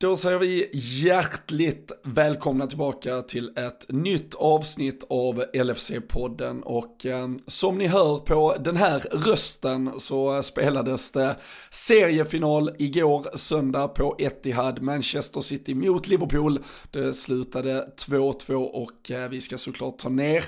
Då säger vi hjärtligt välkomna tillbaka till ett nytt avsnitt av LFC-podden och eh, som ni hör på den här rösten så spelades det seriefinal igår söndag på Etihad, Manchester City mot Liverpool. Det slutade 2-2 och eh, vi ska såklart ta ner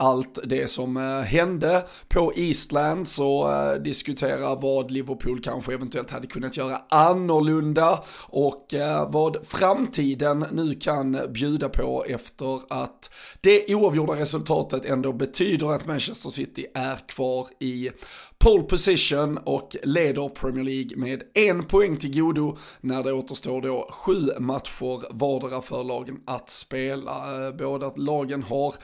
allt det som eh, hände på Eastland så eh, diskutera vad Liverpool kanske eventuellt hade kunnat göra annorlunda och eh, vad framtiden nu kan bjuda på efter att det oavgjorda resultatet ändå betyder att Manchester City är kvar i pole position och leder Premier League med en poäng till godo när det återstår då sju matcher vardera för lagen att spela. Båda lagen har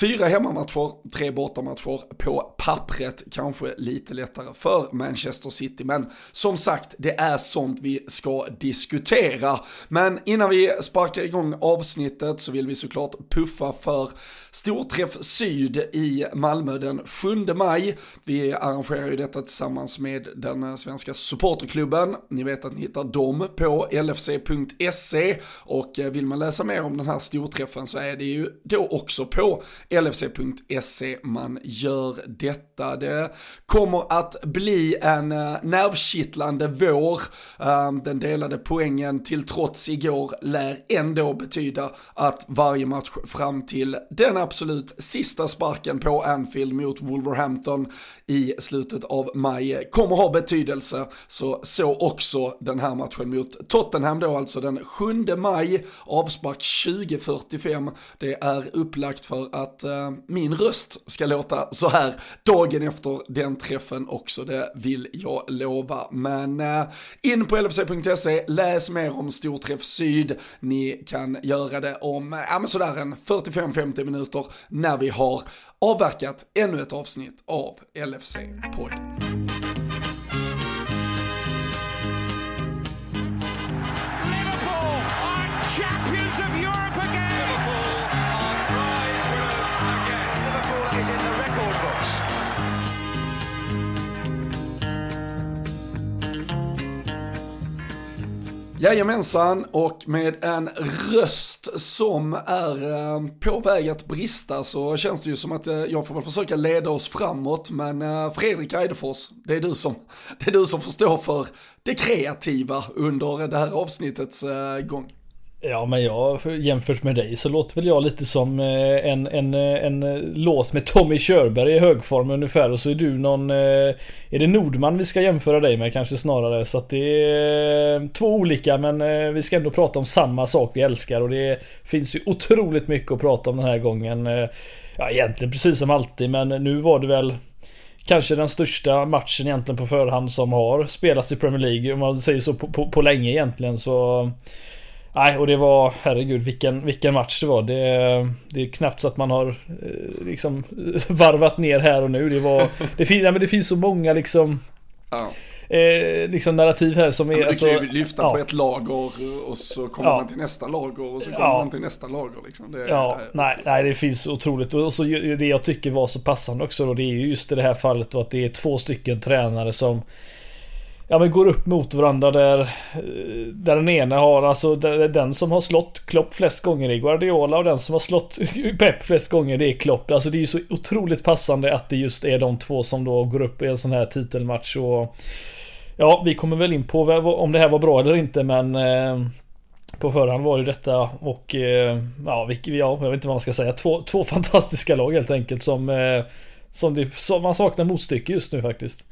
fyra hemmamatcher, tre bortamatcher. På pappret kanske lite lättare för Manchester City, men som sagt, det är sånt vi ska diskutera. Men innan vi sparkar igång avsnittet så vill vi såklart puffa för Storträff Syd i Malmö den 7 maj. Vi arrangerar ju detta tillsammans med den svenska supporterklubben. Ni vet att ni hittar dem på lfc.se och eh, vill man läsa mer om den här storträffen så är det ju då också på lfc.se man gör detta. Det kommer att bli en eh, nervkittlande vår. Ehm, den delade poängen till trots igår lär ändå betyda att varje match fram till denna absolut sista sparken på Anfield mot Wolverhampton i slutet av maj kommer ha betydelse. Så så också den här matchen mot Tottenham då, alltså den 7 maj, avspark 20.45. Det är upplagt för att eh, min röst ska låta så här dagen efter den träffen också, det vill jag lova. Men eh, in på lfc.se, läs mer om Storträff Syd. Ni kan göra det om, ja men sådär en 45-50 minuter när vi har avverkat ännu ett avsnitt av LFC-podden. Jajamensan, och med en röst som är eh, på väg att brista så känns det ju som att eh, jag får väl försöka leda oss framåt. Men eh, Fredrik Eidefors, det är, du som, det är du som får stå för det kreativa under det här avsnittets gång. Ja, men jag jämfört med dig så låter väl jag lite som eh, en, en, eh, en eh, lås med Tommy Körberg i högform ungefär och så är du någon... Är det Nordman vi ska jämföra dig med kanske snarare? Så att det är två olika men vi ska ändå prata om samma sak vi älskar och det finns ju otroligt mycket att prata om den här gången. Ja, egentligen precis som alltid men nu var det väl kanske den största matchen egentligen på förhand som har spelats i Premier League om man säger så på, på, på länge egentligen så Nej, och det var, herregud vilken, vilken match det var. Det, det är knappt så att man har eh, liksom varvat ner här och nu. Det var, det, fin, nej, men det finns så många liksom ja. Eh, liksom narrativ här som är... Ja, du alltså, kan ju lyfta ja. på ett lager och så kommer ja. man till nästa lager och så kommer man till nästa lager. Liksom. Det, ja, det nej, nej, det finns otroligt. Och så det jag tycker var så passande också då, det är ju just i det här fallet då att det är två stycken tränare som ja, men går upp mot varandra där, eh, där den ena har, alltså den som har slått Klopp flest gånger är Guardiola och den som har slått Pep flest gånger det är Klopp. Alltså det är ju så otroligt passande att det just är de två som då går upp i en sån här titelmatch och Ja, vi kommer väl in på om det här var bra eller inte men eh, på förhand var det detta och eh, ja, vi, ja, jag vet inte vad man ska säga. Två, två fantastiska lag helt enkelt som, eh, som, det, som man saknar motstycke just nu faktiskt.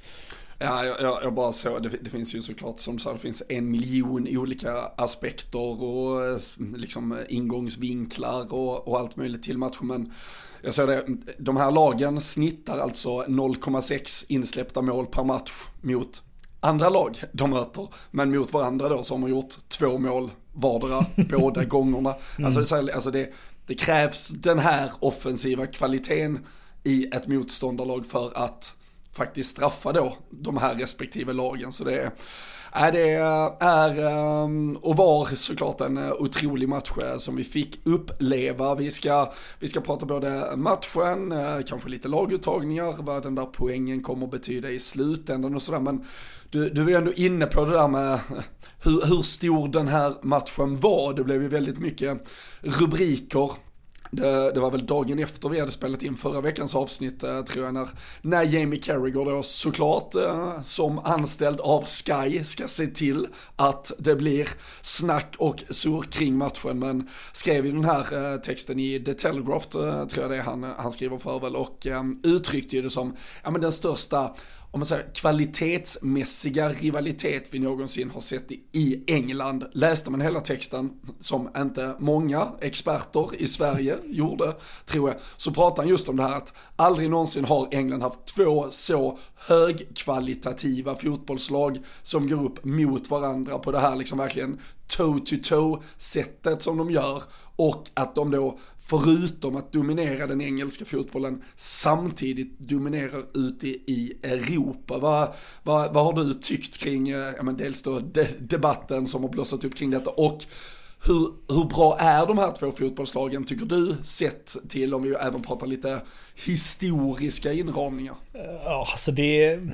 Ja, jag, jag, bara så, det, det, finns ju såklart som du sa, det finns en miljon olika aspekter och liksom ingångsvinklar och, och allt möjligt till matchen. Men jag säger det, de här lagen snittar alltså 0,6 insläppta mål per match mot andra lag de möter. Men mot varandra då som har gjort två mål vardera båda gångerna. Mm. Alltså, det, alltså det, det krävs den här offensiva kvaliteten i ett motståndarlag för att faktiskt straffa då de här respektive lagen. Så det är, är det är ehm, och var såklart en eh, otrolig match eh, som vi fick uppleva. Vi ska, vi ska prata både matchen, eh, kanske lite laguttagningar, vad den där poängen kommer att betyda i slutändan och sådär. Men du, du är ändå inne på det där med hur, hur stor den här matchen var. Det blev ju väldigt mycket rubriker det, det, var väl dagen efter vi hade spelat in förra veckans avsnitt eh, tror jag när, när Jamie Carragher då såklart eh, som anställd av Sky ska se till att det blir snack och sur kring matchen. Men skrev ju den här eh, texten i The Telegraph eh, tror jag det är han, eh, han skriver för väl och eh, uttryckte ju det som ja, men den största om man säger kvalitetsmässiga rivalitet vi någonsin har sett i England. Läste man hela texten, som inte många experter i Sverige gjorde, tror jag, så pratar han just om det här att aldrig någonsin har England haft två så högkvalitativa fotbollslag som går upp mot varandra på det här liksom verkligen toe-to-toe sättet som de gör och att de då förutom att dominera den engelska fotbollen, samtidigt dominerar ute i Europa. Vad, vad, vad har du tyckt kring, eh, ja men dels då de, debatten som har blossat upp kring detta och hur, hur bra är de här två fotbollslagen tycker du sett till om vi även pratar lite historiska inramningar? Eh, ja, alltså det...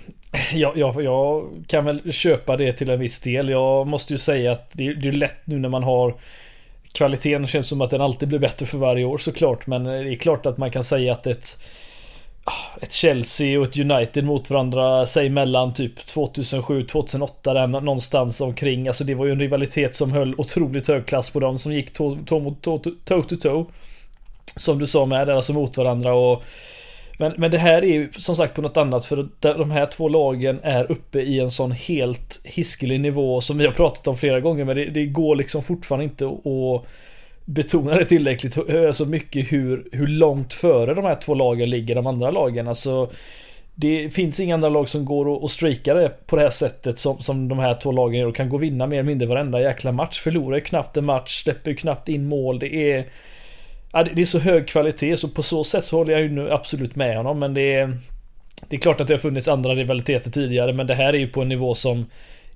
Jag, jag, jag kan väl köpa det till en viss del. Jag måste ju säga att det, det är lätt nu när man har kvaliteten känns som att den alltid blir bättre för varje år såklart. Men det är klart att man kan säga att ett, ett Chelsea och ett United mot varandra, säg mellan typ 2007-2008 där någonstans omkring. Alltså det var ju en rivalitet som höll otroligt hög klass på dem som gick toe-to-toe. Som du sa med där, alltså mot varandra och men, men det här är ju som sagt på något annat för de här två lagen är uppe i en sån helt hiskelig nivå som vi har pratat om flera gånger men det, det går liksom fortfarande inte att betona det tillräckligt alltså mycket hur, hur långt före de här två lagen ligger de andra lagen. Alltså det finns inga andra lag som går och streakar det på det här sättet som, som de här två lagen gör och kan gå och vinna mer eller mindre varenda jäkla match. Förlorar ju knappt en match, släpper ju knappt in mål. Det är Ja, det är så hög kvalitet så på så sätt så håller jag ju nu absolut med honom men det är Det är klart att det har funnits andra rivaliteter tidigare men det här är ju på en nivå som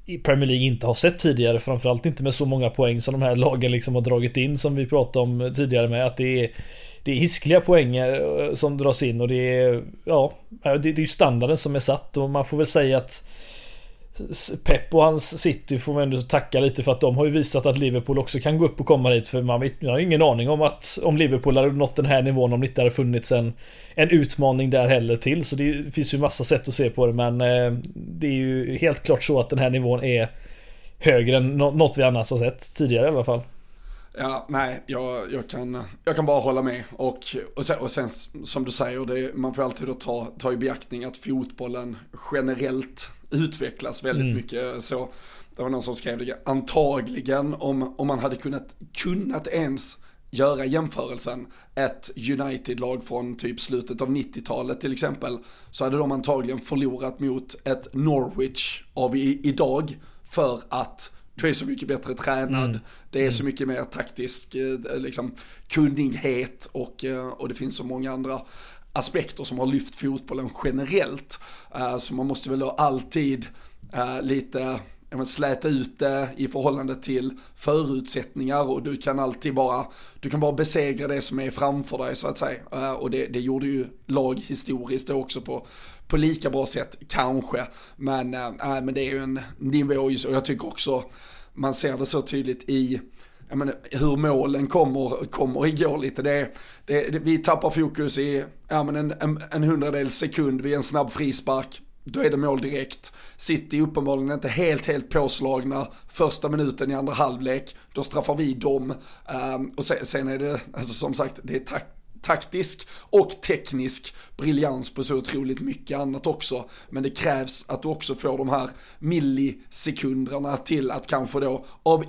i Premier League inte har sett tidigare framförallt inte med så många poäng som de här lagen liksom har dragit in som vi pratade om tidigare med att det är Det är hiskliga poänger eh, som dras in och det är Ja Det, det är ju standarden som är satt och man får väl säga att Pep och hans City får man ändå tacka lite för att de har ju visat att Liverpool också kan gå upp och komma dit för man vet, jag har ingen aning om att om Liverpool hade nått den här nivån om det inte hade funnits en, en utmaning där heller till så det finns ju massa sätt att se på det men eh, det är ju helt klart så att den här nivån är högre än något vi annars har sett tidigare i alla fall. Ja, nej, jag, jag, kan, jag kan bara hålla med. Och, och, sen, och sen som du säger, det, man får alltid då ta, ta i beaktning att fotbollen generellt utvecklas väldigt mm. mycket. Så det var någon som skrev det, antagligen om, om man hade kunnat, kunnat ens göra jämförelsen, ett United-lag från typ slutet av 90-talet till exempel, så hade de antagligen förlorat mot ett Norwich av i, idag för att du är så mycket bättre tränad, mm. det är så mm. mycket mer taktisk eh, liksom, kunnighet och, eh, och det finns så många andra aspekter som har lyft fotbollen generellt. Eh, så man måste väl alltid eh, lite men, släta ut det i förhållande till förutsättningar och du kan alltid bara, du kan bara besegra det som är framför dig så att säga. Eh, och det, det gjorde ju lag historiskt också på, på lika bra sätt, kanske. Men, äh, men det är ju en nivå, och jag tycker också man ser det så tydligt i jag menar, hur målen kommer, kommer igår lite. Det, det, det, vi tappar fokus i ja, men en, en, en hundradel sekund vid en snabb frispark. Då är det mål direkt. City uppenbarligen inte helt, helt påslagna första minuten i andra halvlek. Då straffar vi dem. Um, och sen, sen, är det, alltså som sagt, det är tack taktisk och teknisk briljans på så otroligt mycket annat också. Men det krävs att du också får de här millisekunderna till att kanske då av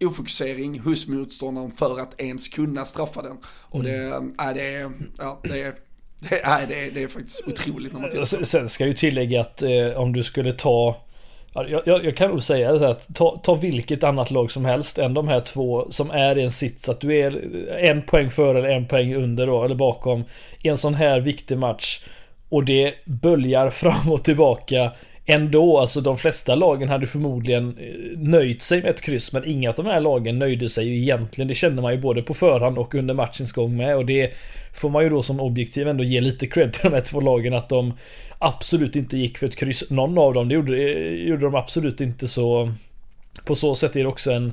ofokusering hos motståndaren för att ens kunna straffa den. Och det, mm. är det, ja, det är det är, det, är, det är faktiskt otroligt när man tittar Sen ska jag ju tillägga att eh, om du skulle ta jag, jag, jag, kan nog säga så att ta, ta vilket annat lag som helst än de här två som är i en sits att du är en poäng före eller en poäng under då, eller bakom i en sån här viktig match. Och det böljar fram och tillbaka ändå, alltså de flesta lagen hade förmodligen eh, nöjt sig med ett kryss, men inga av de här lagen nöjde sig ju egentligen. Det kände man ju både på förhand och under matchens gång med och det får man ju då som objektiv ändå ge lite cred till de här två lagen att de absolut inte gick för ett kryss. Någon av dem, det gjorde, det gjorde de absolut inte så. På så sätt är det också en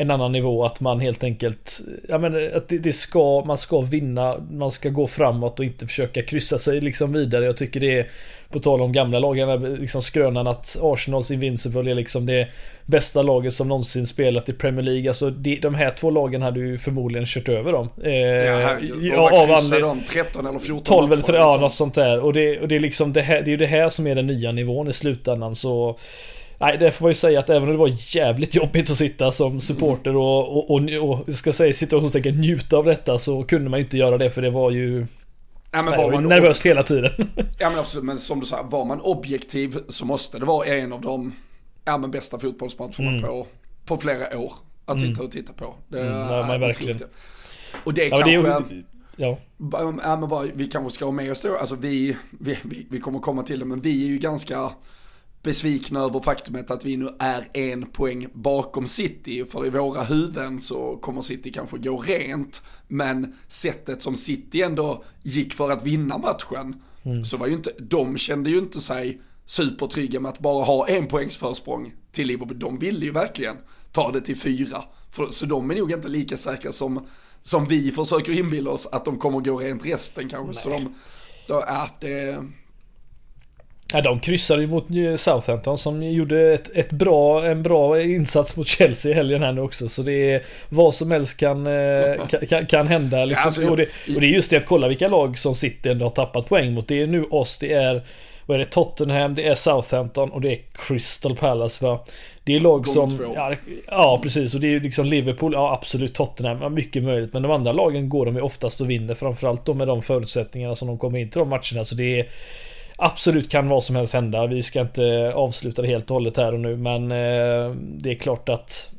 en annan nivå att man helt enkelt Ja men att det, det, ska Man ska vinna Man ska gå framåt och inte försöka kryssa sig liksom vidare. Jag tycker det är På tal om gamla lagen liksom skrönan att Arsenals Invincible är liksom det Bästa laget som någonsin spelat i Premier League. Alltså de, de här två lagen hade ju förmodligen kört över dem. Eh, Ja herregud av andra, de 13 eller 14 12 eller 13, ja något sånt där. Och det, och det är liksom det här Det är ju det här som är den nya nivån i slutändan. Så Nej, det får man ju säga att även om det var jävligt jobbigt att sitta som supporter och, och, och, och ska säga situationstecken njuta av detta så kunde man inte göra det för det var ju Ja, men var man nervöst hela tiden. Ja men absolut, men som du sa, var man objektiv så måste det vara en av de ja, men bästa fotbollsmatcherna mm. på, på flera år. Att mm. sitta och titta på. Det mm, ja, men verkligen. Och det är ja, kanske... Det är, ja. ja men bara, vi kanske ska ha med oss då, alltså vi, vi, vi, vi kommer komma till det, men vi är ju ganska besvikna över faktumet att vi nu är en poäng bakom City. För i våra huvuden så kommer City kanske gå rent. Men sättet som City ändå gick för att vinna matchen. Mm. Så var ju inte, de kände ju inte sig supertrygga med att bara ha en poängs försprång till Liverpool. De ville ju verkligen ta det till fyra. För, så de är nog inte lika säkra som, som vi försöker inbilla oss att de kommer gå rent resten kanske. Nej. Så de, då, ja, det, Ja, de kryssade ju mot Southampton som gjorde ett, ett bra, en bra insats mot Chelsea i helgen här nu också. Så det är vad som helst kan, eh, kan, kan hända. Liksom. Alltså, och, det, och, det, är just det att kolla vilka lag som City ändå har tappat poäng mot. Det är nu oss, det är vad är det, Tottenham, det är Southampton och det är Crystal Palace va. Det är lag som... Ja, ja, precis. Och det är liksom Liverpool, ja absolut Tottenham, ja, mycket möjligt. Men de andra lagen går de ju oftast och vinner. Framförallt då med de förutsättningarna som de kommer in till de matcherna. Så det är Absolut kan vad som helst hända. Vi ska inte avsluta det helt och hållet här och nu men eh, det är klart att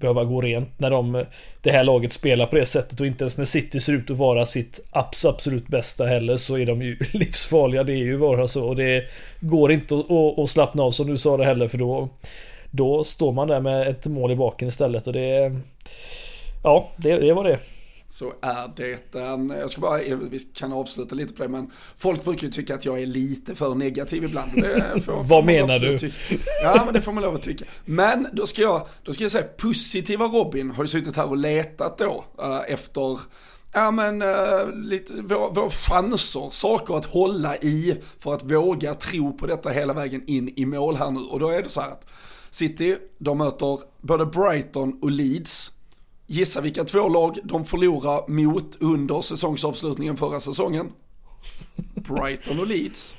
behöva gå rent när de, det här laget spelar på det sättet och inte ens när City ser ut att vara sitt absolut bästa heller så är de ju livsfarliga. Det är ju bara så och det går inte att, att slappna av som du sa det heller för då då står man där med ett mål i baken istället och det Ja, det, det var det så är det. Jag ska bara, vi kan avsluta lite på det, men folk brukar ju tycka att jag är lite för negativ ibland. Får, Vad menar du? Tycka. Ja, men det får man lov att tycka. Men då ska jag, då ska jag säga, positiva Robin har ju suttit här och letat då uh, efter Ja men uh, lite, våra, våra chanser, saker att hålla i för att våga tro på detta hela vägen in i mål här nu. Och då är det så här att City, de möter både Brighton och Leeds Gissa vilka två lag de förlorar mot under säsongsavslutningen förra säsongen. Brighton och Leeds.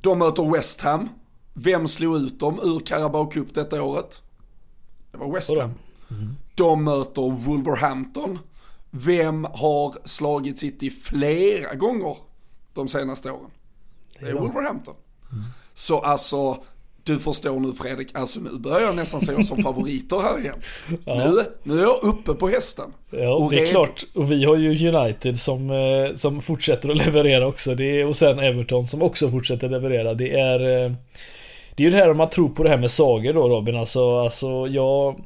De möter West Ham. Vem slog ut dem ur Carabao Cup detta året? Det var West Ham. De möter Wolverhampton. Vem har slagit City flera gånger de senaste åren? Det är Wolverhampton. Så alltså, du förstår nu Fredrik, alltså nu börjar jag nästan se oss som favoriter här igen. Ja. Nu, nu är jag uppe på hästen. Ja, och det är klart. Och vi har ju United som, eh, som fortsätter att leverera också. Det är, och sen Everton som också fortsätter leverera. Det är... Eh, det är ju det här om man tror på det här med sagor då Robin. Alltså, alltså jag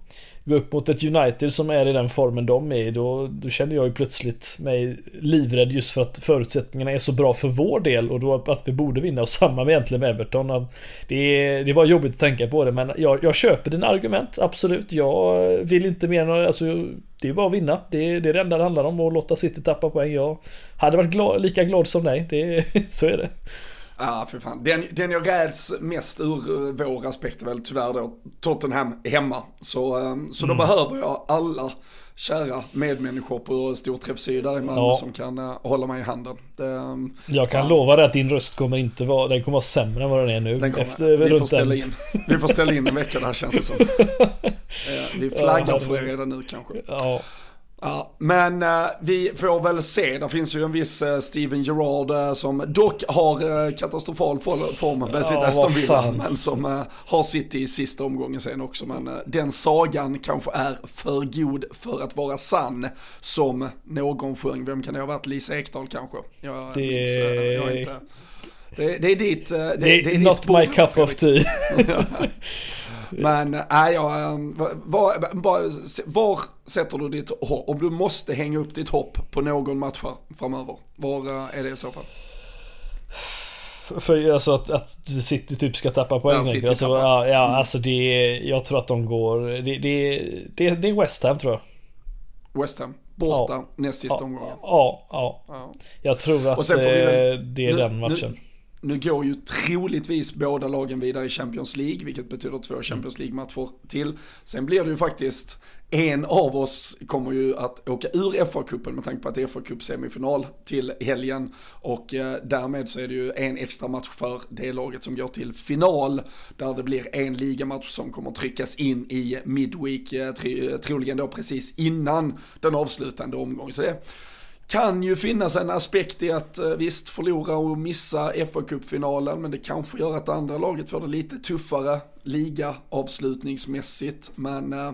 gå upp mot ett United som är i den formen de är i, då, då känner jag ju plötsligt mig livrädd just för att förutsättningarna är så bra för vår del och då att vi borde vinna och samma med egentligen med Everton. Det, det var jobbigt att tänka på det men jag, jag köper dina argument, absolut. Jag vill inte mer än, alltså det är bara att vinna. Det, det är det enda det handlar om att låta City tappa poäng. Jag hade varit glad, lika glad som dig, det, så är det. Ja, för fan. Den, den jag räds mest ur eh, vår aspekt är väl tyvärr då Tottenham hemma. Så, ehm, så mm. då behöver jag alla kära medmänniskor på storträffsida i Malmö ja. som kan uh, hålla mig i handen. Det, ehm, jag kan fan. lova dig att din röst kommer inte vara, den kommer vara sämre än vad den är nu. Den kommer, efter, vi, får ställa in, vi får ställa in en vecka där känns det som. uh, vi flaggar ja, för det redan nu kanske. Ja. Ja, men uh, vi får väl se. Det finns ju en viss uh, Steven Gerrard uh, som dock har katastrofal form med ja, sitt Aston Villa. Men som har sitt i sista omgången sen också. Men den sagan kanske är för god för att vara sann. Som någon sjöng, vem kan det ha varit? Lisa Ekdahl kanske? Jag, det... minns, jag inte Det, det är ditt... Det, det, det är not my cup of tea. Men nej, ja, var, var, var, sätter du ditt hopp? Om du måste hänga upp ditt hopp på någon match framöver, var är det i så fall? För alltså att, att City typ ska tappa poäng. Ja, alltså, ja, ja mm. alltså det Jag tror att de går... Det, det, det, det är West Ham tror jag. West Ham. Borta ja. näst sista ja. omgången. Ja, ja, ja. Jag tror att det, det är nu, den matchen. Nu, nu går ju troligtvis båda lagen vidare i Champions League, vilket betyder två Champions League-matcher till. Sen blir det ju faktiskt, en av oss kommer ju att åka ur FA-cupen med tanke på att det är FA-cup semifinal till helgen. Och eh, därmed så är det ju en extra match för det laget som går till final. Där det blir en ligamatch som kommer tryckas in i Midweek, eh, troligen då precis innan den avslutande omgången. Så det kan ju finnas en aspekt i att eh, visst förlora och missa FA-cupfinalen men det kanske gör att andra laget får det lite tuffare liga avslutningsmässigt. Men eh,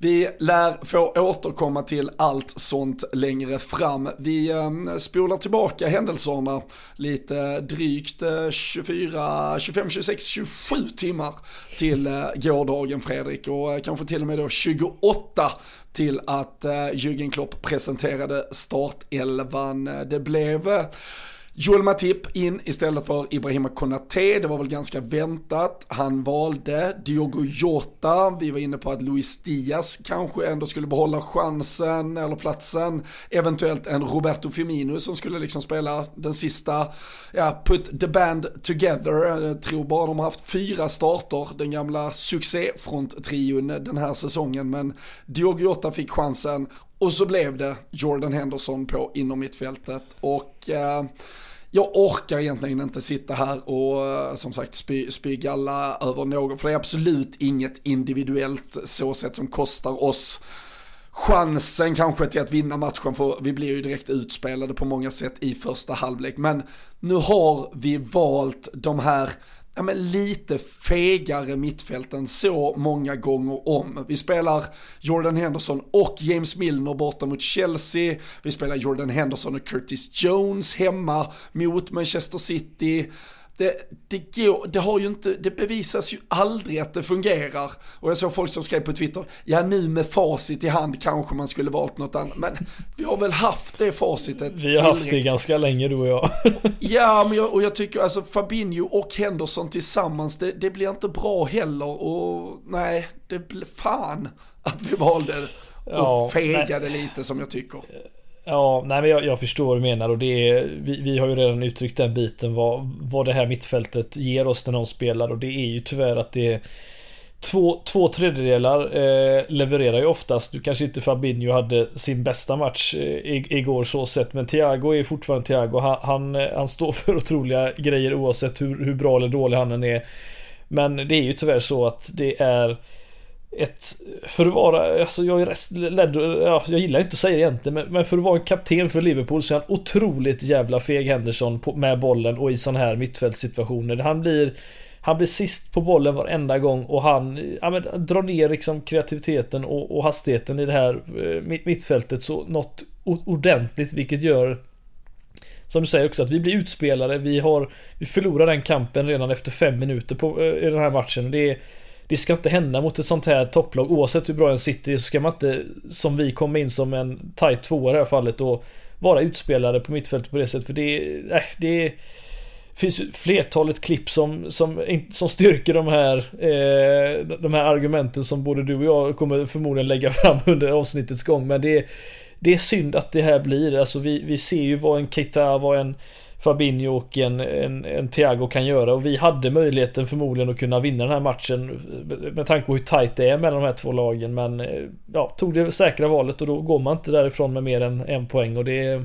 vi lär få återkomma till allt sånt längre fram. Vi ehm, spolar tillbaka händelserna lite drygt 24, 25, 26, 27 timmar till eh, gårdagen Fredrik och eh, kanske till och med då 28 till att eh, Jürgen Klopp presenterade startelvan. Det blev Joel Matip in istället för Ibrahima Konate, det var väl ganska väntat. Han valde Diogo Jota, vi var inne på att Luis Diaz kanske ändå skulle behålla chansen eller platsen. Eventuellt en Roberto Firmino som skulle liksom spela den sista, ja, put the band together. Jag tror bara de har haft fyra starter, den gamla succéfronttrion den här säsongen. Men Diogo Jota fick chansen och så blev det Jordan Henderson på inom mittfältet. Och eh, jag orkar egentligen inte sitta här och eh, som sagt spy, spy galla över någon, för det är absolut inget individuellt så sätt som kostar oss chansen kanske till att vinna matchen, för vi blir ju direkt utspelade på många sätt i första halvlek. Men nu har vi valt de här ja, men lite fegare mittfält än så många gånger om. Vi spelar Jordan Henderson och James Milner borta mot Chelsea. Vi spelar Jordan Henderson och Curtis Jones hemma mot Manchester City det, det, går, det, har ju inte, det bevisas ju aldrig att det fungerar. Och jag såg folk som skrev på Twitter, ja nu med facit i hand kanske man skulle valt något annat. Men vi har väl haft det facitet. Vi har haft det ganska länge du och jag. ja, men jag, och jag tycker alltså Fabinho och Henderson tillsammans, det, det blir inte bra heller. Och nej, det blir fan att vi valde och ja, fegade nej. lite som jag tycker. Ja, nej men jag, jag, förstår vad du menar och det är, vi, vi, har ju redan uttryckt den biten vad, vad det här mittfältet ger oss när de spelar och det är ju tyvärr att det är Två, två tredjedelar eh, levererar ju oftast. Du kanske inte Fabinho hade sin bästa match eh, igår så sett. Men Thiago är fortfarande Thiago. Han, han, han, står för otroliga grejer oavsett hur, hur bra eller dålig han än är. Men det är ju tyvärr så att det är ett, för att vara, alltså jag är rest, led, ja, jag gillar inte att säga det egentligen, men, men, för att vara en kapten för Liverpool så är han otroligt jävla feg Henderson på, med bollen och i sådana här mittfältssituationer. Han blir han blir sist på bollen varenda gång och han ja, men, drar ner liksom kreativiteten och, och hastigheten i det här eh, mittfältet så något ordentligt vilket gör som du säger också att vi blir utspelade. Vi har Vi förlorar den kampen redan efter fem minuter på, eh, i den här matchen. Det är det ska inte hända mot ett sånt här topplag. Oavsett hur bra en City så ska man inte, som vi, komma in som en tight tvåa i det här fallet och vara utspelade på mittfältet på det sättet. För det, äh, det finns ju flertalet klipp som, som, som styrker de här, eh, de här argumenten som både du och jag kommer förmodligen lägga fram under avsnittets gång. Men det, det är synd att det här blir, alltså vi, vi ser ju vad en Keita, vad en Fabinho och en, en, en Thiago kan göra. Och vi hade möjligheten förmodligen att kunna vinna den här matchen med tanke på hur tight det är mellan de här två lagen. Men eh, ja, tog det säkra valet och då går man inte därifrån med mer än en poäng. Och det är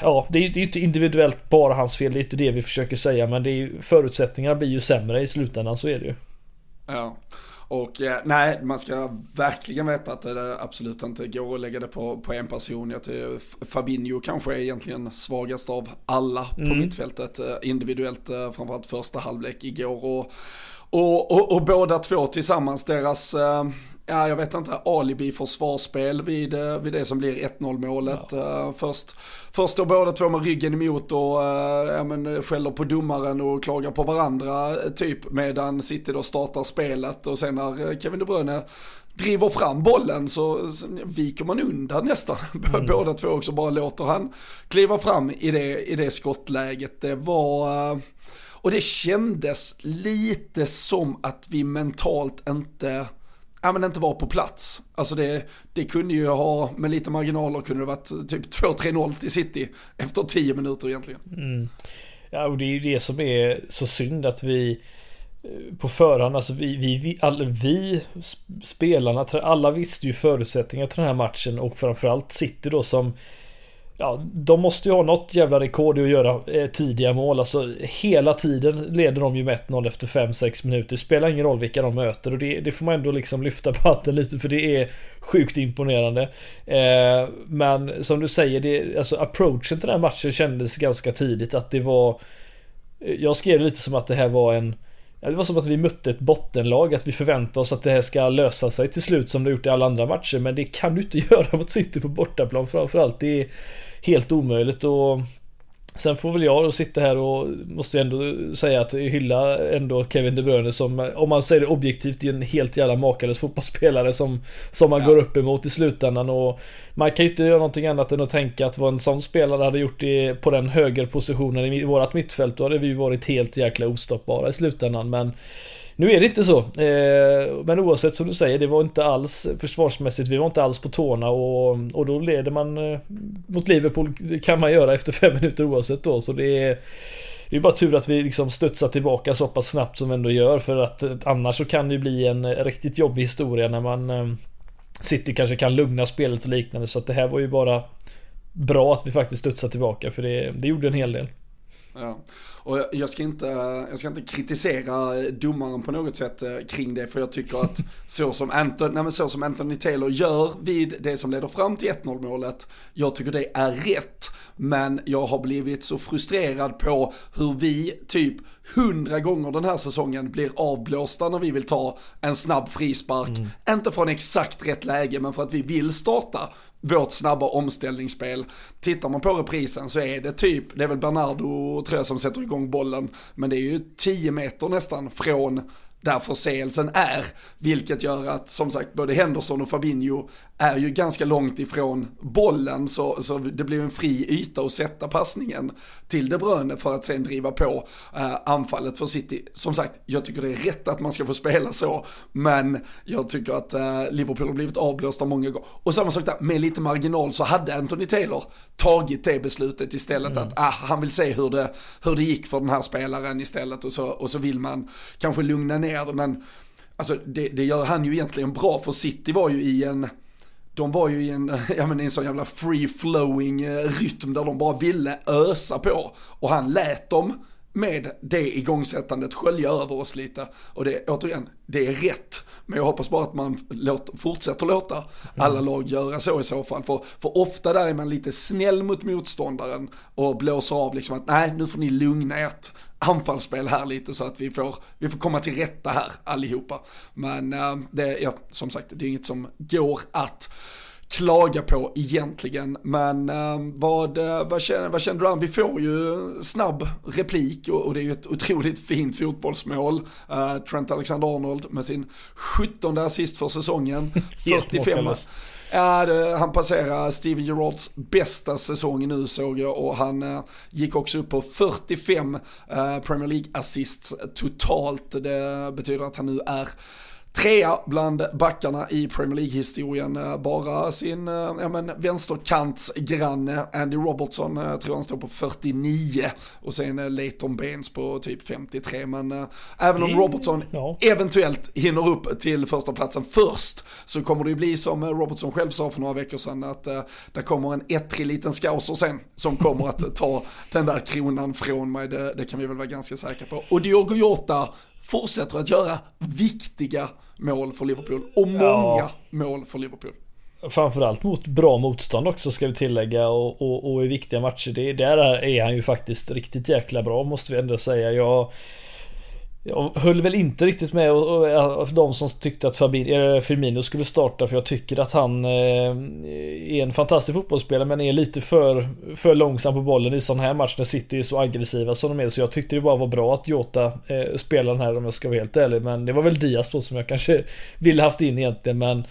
Ja, det är ju inte individuellt bara hans fel, det är inte det vi försöker säga. Men det är ju, förutsättningarna blir ju sämre i slutändan, så är det ju. Ja. Och eh, nej, man ska verkligen veta att det absolut inte går att lägga det på, på en person. Jag tycker Fabinho kanske är egentligen svagast av alla på mm. mittfältet eh, individuellt, eh, framförallt första halvlek igår. Och, och, och, och båda två tillsammans, deras ja jag vet inte, alibi försvarsspel vid, eh, vid det som blir 1-0 målet. Ja. Uh, först, först står båda två med ryggen emot och uh, ja, men, skäller på domaren och klagar på varandra typ medan City då startar spelet och sen när Kevin De Bruyne driver fram bollen så, så viker man undan nästan. Mm. Båda två också bara låter han kliva fram i det, i det skottläget. Det var... Och det kändes lite som att vi mentalt inte ja, men inte var på plats. Alltså det, det kunde ju ha, med lite marginaler kunde det varit typ 2-3-0 till City efter 10 minuter egentligen. Mm. Ja, och det är ju det som är så synd att vi eh, på förhand, alltså vi, vi, vi, all, vi spelarna, alla visste ju förutsättningar till den här matchen och framförallt City då som Ja, de måste ju ha något jävla rekord i att göra eh, tidiga mål. Alltså hela tiden leder de ju med 1-0 efter 5-6 minuter. Spelar ingen roll vilka de möter och det, det, får man ändå liksom lyfta på hatten lite för det är sjukt imponerande. Eh, men som du säger, det, alltså approachen till den här matchen kändes ganska tidigt att det var eh, Jag skrev lite som att det här var en det var som att vi mötte ett bottenlag, att vi förväntar oss att det här ska lösa sig till slut som det gjort i alla andra matcher. Men det kan du inte göra mot City på bortaplan framförallt. Det är helt omöjligt och Sen får väl jag sitta här och måste ändå säga att hylla ändå Kevin De Bruyne som, om man säger det objektivt, är en helt jävla makalös fotbollsspelare som, som man ja. går upp emot i slutändan och man kan ju inte göra någonting annat än att tänka att vad en sån spelare hade gjort det på den högerpositionen i vårat mittfält, då hade vi ju varit helt jäkla ostoppbara i slutändan men nu är det inte så. Eh, men oavsett som du säger, det var inte alls försvarsmässigt. Vi var inte alls på tårna och, och då leder man eh, mot Liverpool kan man göra efter fem minuter oavsett då. Så det är det är bara tur att vi liksom studsar tillbaka så pass snabbt som vi ändå gör för att eh, annars så kan det ju bli en riktigt jobbig historia när man City kanske kan lugna spelet och liknande så att det här var ju bara bra att vi faktiskt studsade tillbaka för det, det gjorde en hel del. Ja. Och jag ska, inte, jag ska inte kritisera domaren på något sätt eh, kring det, för jag tycker att så som Anthony, nej så som Anthony Taylor gör vid det som leder fram till 1-0 målet, jag tycker det är rätt. Men jag har blivit så frustrerad på hur vi typ hundra gånger den här säsongen blir avblåsta när vi vill ta en snabb frispark. Mm. Inte från exakt rätt läge, men för att vi vill starta vårt snabba omställningsspel. Tittar man på reprisen så är det typ, det är väl Bernardo tror jag som sätter igång bollen, men det är ju 10 meter nästan från där förseelsen är. Vilket gör att som sagt både Henderson och Fabinho är ju ganska långt ifrån bollen så, så det blir en fri yta att sätta passningen till De Bruyne för att sen driva på eh, anfallet för City. Som sagt, jag tycker det är rätt att man ska få spela så, men jag tycker att eh, Liverpool har blivit avblåsta många gånger. Och samma sak där, med lite marginal så hade Anthony Taylor tagit det beslutet istället mm. att ah, han vill se hur det, hur det gick för den här spelaren istället och så, och så vill man kanske lugna ner det, men alltså det, det gör han ju egentligen bra för City var ju i en de var ju i en, ja men en sån jävla free flowing eh, rytm där de bara ville ösa på. Och han lät dem med det igångsättandet skölja över oss lite. Och det, återigen, det är rätt. Men jag hoppas bara att man låt, fortsätter låta alla mm. lag göra så i så fall. För, för ofta där är man lite snäll mot motståndaren och blåser av liksom att nej, nu får ni lugna ert anfallsspel här lite så att vi får, vi får komma till rätta här allihopa. Men äh, det, ja, som sagt, det är inget som går att klaga på egentligen. Men äh, vad, eh, vad, känner, vad känner du an? Vi får ju snabb replik och, och det är ju ett otroligt fint fotbollsmål. Äh, Trent Alexander-Arnold med sin 17 assist för säsongen. 45, Ja, det, han passerar Steven Gerrards bästa säsong nu såg jag och han eh, gick också upp på 45 eh, Premier League assists totalt. Det betyder att han nu är Trea bland backarna i Premier League-historien. Eh, bara sin eh, ja, men, vänsterkantsgranne Andy Robertson eh, tror han står på 49 och sen Leighton Baines på typ 53. Men äh, även om Robertson ja. eventuellt hinner upp till första platsen först så kommer det ju bli som Robertson själv sa för några veckor sedan att äh, det kommer en ettrig liten skauser sen som kommer att ta den där kronan från mig. Det, det kan vi väl vara ganska säkra på. Och Diogo Jota fortsätter att göra viktiga mål för Liverpool och många ja. mål för Liverpool. Framförallt mot bra motstånd också ska vi tillägga och, och, och i viktiga matcher. Det, där är han ju faktiskt riktigt jäkla bra måste vi ändå säga. Jag jag höll väl inte riktigt med och, och, de som tyckte att eh, Firmino skulle starta för jag tycker att han eh, är en fantastisk fotbollsspelare men är lite för, för långsam på bollen i sån här match när City är så aggressiva som de är. Så jag tyckte det bara var bra att Jota eh, spelade den här om jag ska vara helt ärlig. Men det var väl Diaz då som jag kanske ville haft in egentligen men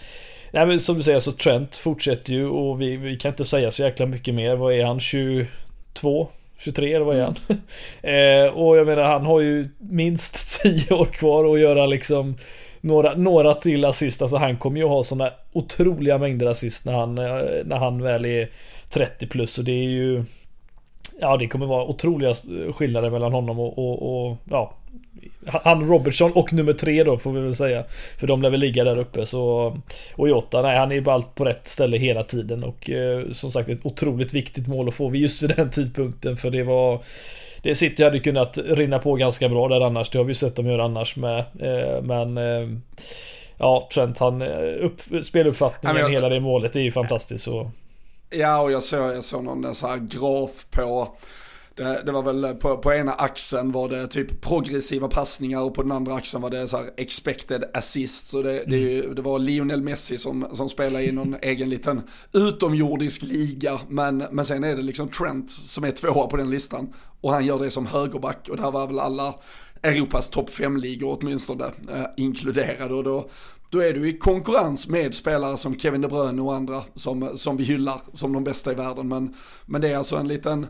Nej men som du säger så Trent fortsätter ju och vi, vi kan inte säga så jäkla mycket mer. Vad är han? 22? 23 eller vad är han? Mm. eh, och jag menar han har ju minst 10 år kvar att göra liksom några, några till assist. Alltså han kommer ju ha sådana otroliga mängder assist när han, eh, när han väl är 30 plus. Och det är ju Ja det kommer vara otroliga skillnader mellan honom och, och, och ja han Robertson och nummer tre då får vi väl säga. För de lär väl ligga där uppe så. Och Jota, nej han är ju bara på rätt ställe hela tiden och eh, som sagt ett otroligt viktigt mål att få vid just vid den tidpunkten för det var det City hade kunnat rinna på ganska bra där annars. Det har vi sett dem göra annars med. Eh, men eh, Ja, Trent han eh, upp, speluppfattningen, jag, hela det målet är ju fantastiskt så. Ja, och jag såg, jag såg någon så här graf på det, det, var väl på, på ena axeln var det typ progressiva passningar och på den andra axeln var det så här expected assist. Så det, det, mm. det var Lionel Messi som, som spelar i någon egen liten utomjordisk liga. Men, men sen är det liksom Trent som är tvåa på den listan. Och han gör det som högerback och där var väl alla Europas topp 5-ligor åtminstone eh, inkluderade. Och då, då är du i konkurrens med spelare som Kevin De Bruyne och andra som, som vi hyllar som de bästa i världen. Men, men det är alltså en liten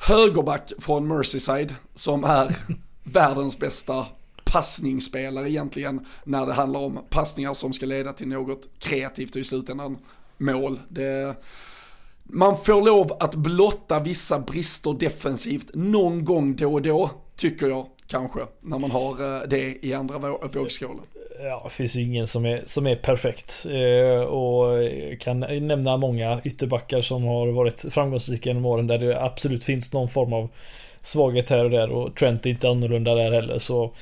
högerback från Merseyside som är världens bästa passningsspelare egentligen när det handlar om passningar som ska leda till något kreativt och i slutändan mål. Det, man får lov att blotta vissa brister defensivt någon gång då och då, tycker jag kanske, när man har eh, det i andra vågskålen. Ja, det finns ju ingen som är, som är perfekt. Eh, och kan nämna många ytterbackar som har varit framgångsrika genom åren där det absolut finns någon form av svaghet här och där och Trent är inte annorlunda där heller. Så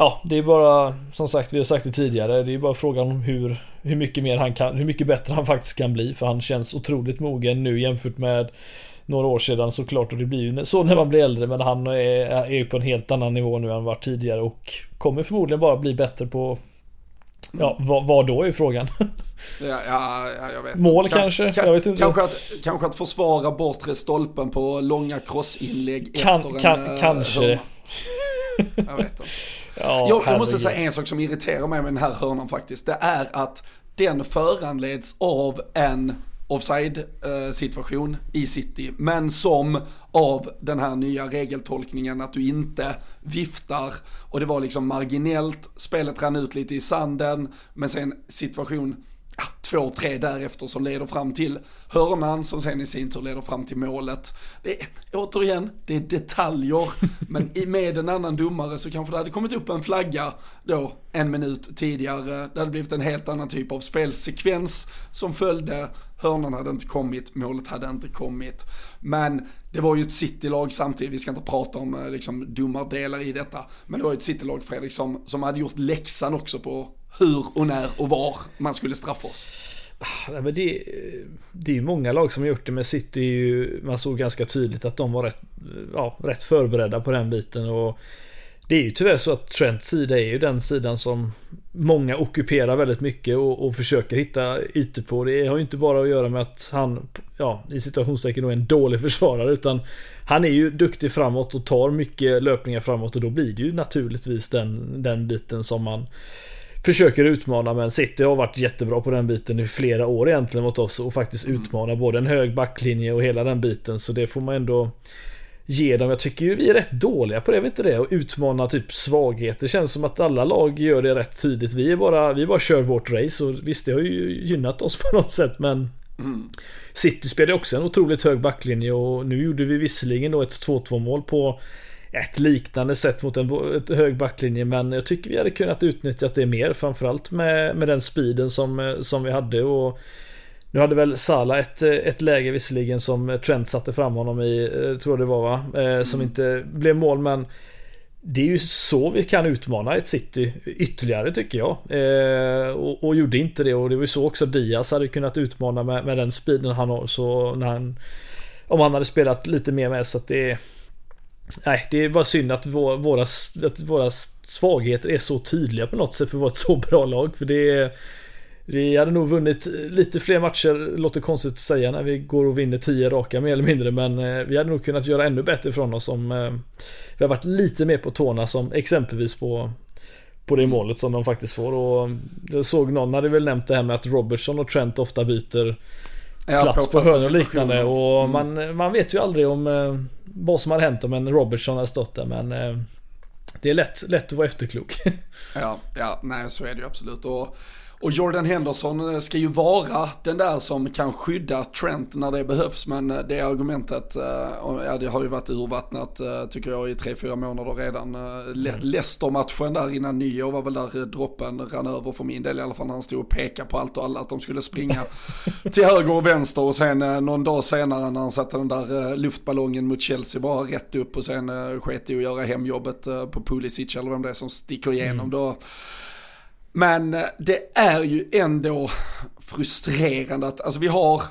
Ja, det är bara som sagt, vi har sagt det tidigare. Det är bara frågan om hur, hur mycket mer han kan, hur mycket bättre han faktiskt kan bli. För han känns otroligt mogen nu jämfört med några år sedan såklart och det blir ju så när man blir äldre men han är, ju på en helt annan nivå nu än varit tidigare och kommer förmodligen bara bli bättre på Ja, vad, vad då är frågan? Ja, ja, jag vet Mål kan, kanske? Kan, jag vet inte. Kanske, att, kanske att försvara bortre stolpen på långa crossinlägg kan, efter kan, en... Eh, kanske. Hörna. Jag vet inte. ja, jag, jag måste säga en sak som irriterar mig med den här hörnan faktiskt. Det är att den föranleds av en offside eh, i city. Men som av den här nya regeltolkningen att du inte viftar och det var liksom marginellt, spelet rann ut lite i sanden, men sen situation två, tre därefter som leder fram till hörnan som sen i sin tur leder fram till målet. Det är, återigen, det är detaljer, men med en annan domare så kanske det hade kommit upp en flagga då en minut tidigare. Det hade blivit en helt annan typ av spelsekvens som följde. Hörnan hade inte kommit, målet hade inte kommit. Men det var ju ett City-lag samtidigt, vi ska inte prata om eh, liksom, domardelar i detta. Men det var ju ett City-lag Fredrik som, som hade gjort läxan också på hur och när och var man skulle straffa oss. Ah, nej, men det, eh, det är ju många lag som har gjort det med City. Ju, man såg ganska tydligt att de var rätt, eh, ja, rätt förberedda på den biten. Och det är ju tyvärr så att Trents sida är ju den sidan som många ockuperar väldigt mycket och, och försöker hitta ytor på. Det har ju inte bara att göra med att han, ja, i situationstecken är en dålig försvarare utan han är ju duktig framåt och tar mycket löpningar framåt och då blir det ju naturligtvis den, den biten som man försöker utmana men City har varit jättebra på den biten i flera år egentligen mot oss och faktiskt mm. utmana både en hög backlinje och hela den biten så det får man ändå ge dem. Jag tycker ju vi är rätt dåliga på det, vet inte det? Och utmana typ svagheter. Det känns som att alla lag gör det rätt tydligt. Vi är bara, vi bara kör vårt race och visst det har ju gynnat oss på något sätt men mm. City spelade också en otroligt hög backlinje och nu gjorde vi visserligen då ett 2-2 mål på ett liknande sätt mot en hög backlinje men jag tycker vi hade kunnat utnyttjat det mer framförallt med, med den speeden som, som vi hade och nu hade väl Sala ett, ett läge visserligen som Trent satte fram honom i, eh, tror jag det var va, eh, som mm. inte blev mål men det är ju så vi kan utmana ett City ytterligare tycker jag. Eh, och, och, gjorde inte det och det var ju så också Diaz hade kunnat utmana med, med den speeden han har så när han om han hade spelat lite mer med så att det Nej, det var synd att våra, att våra svagheter är så tydliga på något sätt för att vara ett så bra lag. För det är vi hade nog vunnit lite fler matcher, låter konstigt att säga när vi går och vinner 10 raka mer eller mindre. Men eh, vi hade nog kunnat göra ännu bättre från oss om eh, vi har varit lite mer på tårna som exempelvis på på det målet som de faktiskt får och jag såg någon hade väl nämnt det här med att Robertson och Trent ofta byter plats på, på hörn och liknande och mm. man, man vet ju aldrig om eh, vad som hade hänt om en Robertson hade stått där men det är lätt, lätt att vara efterklok. ja, ja, nej så är det ju absolut och och Jordan Henderson eh, ska ju vara den där som kan skydda Trent när det behövs. Men eh, det argumentet, eh, ja det har ju varit urvattnat tycker jag i tre fyra månader redan. Le mm. Leicester-matchen där innan nyår var väl där droppen rann över för min del i alla fall när han stod och pekade på allt och alla att de skulle springa till höger och vänster. Och sen någon dag senare när han satte den där luftballongen mot Chelsea bara rätt upp och sen sket i att göra hemjobbet på Pulisic eller vem det är som sticker igenom. Mm. Då men eh, det är ju ändå frustrerande att, alltså vi har,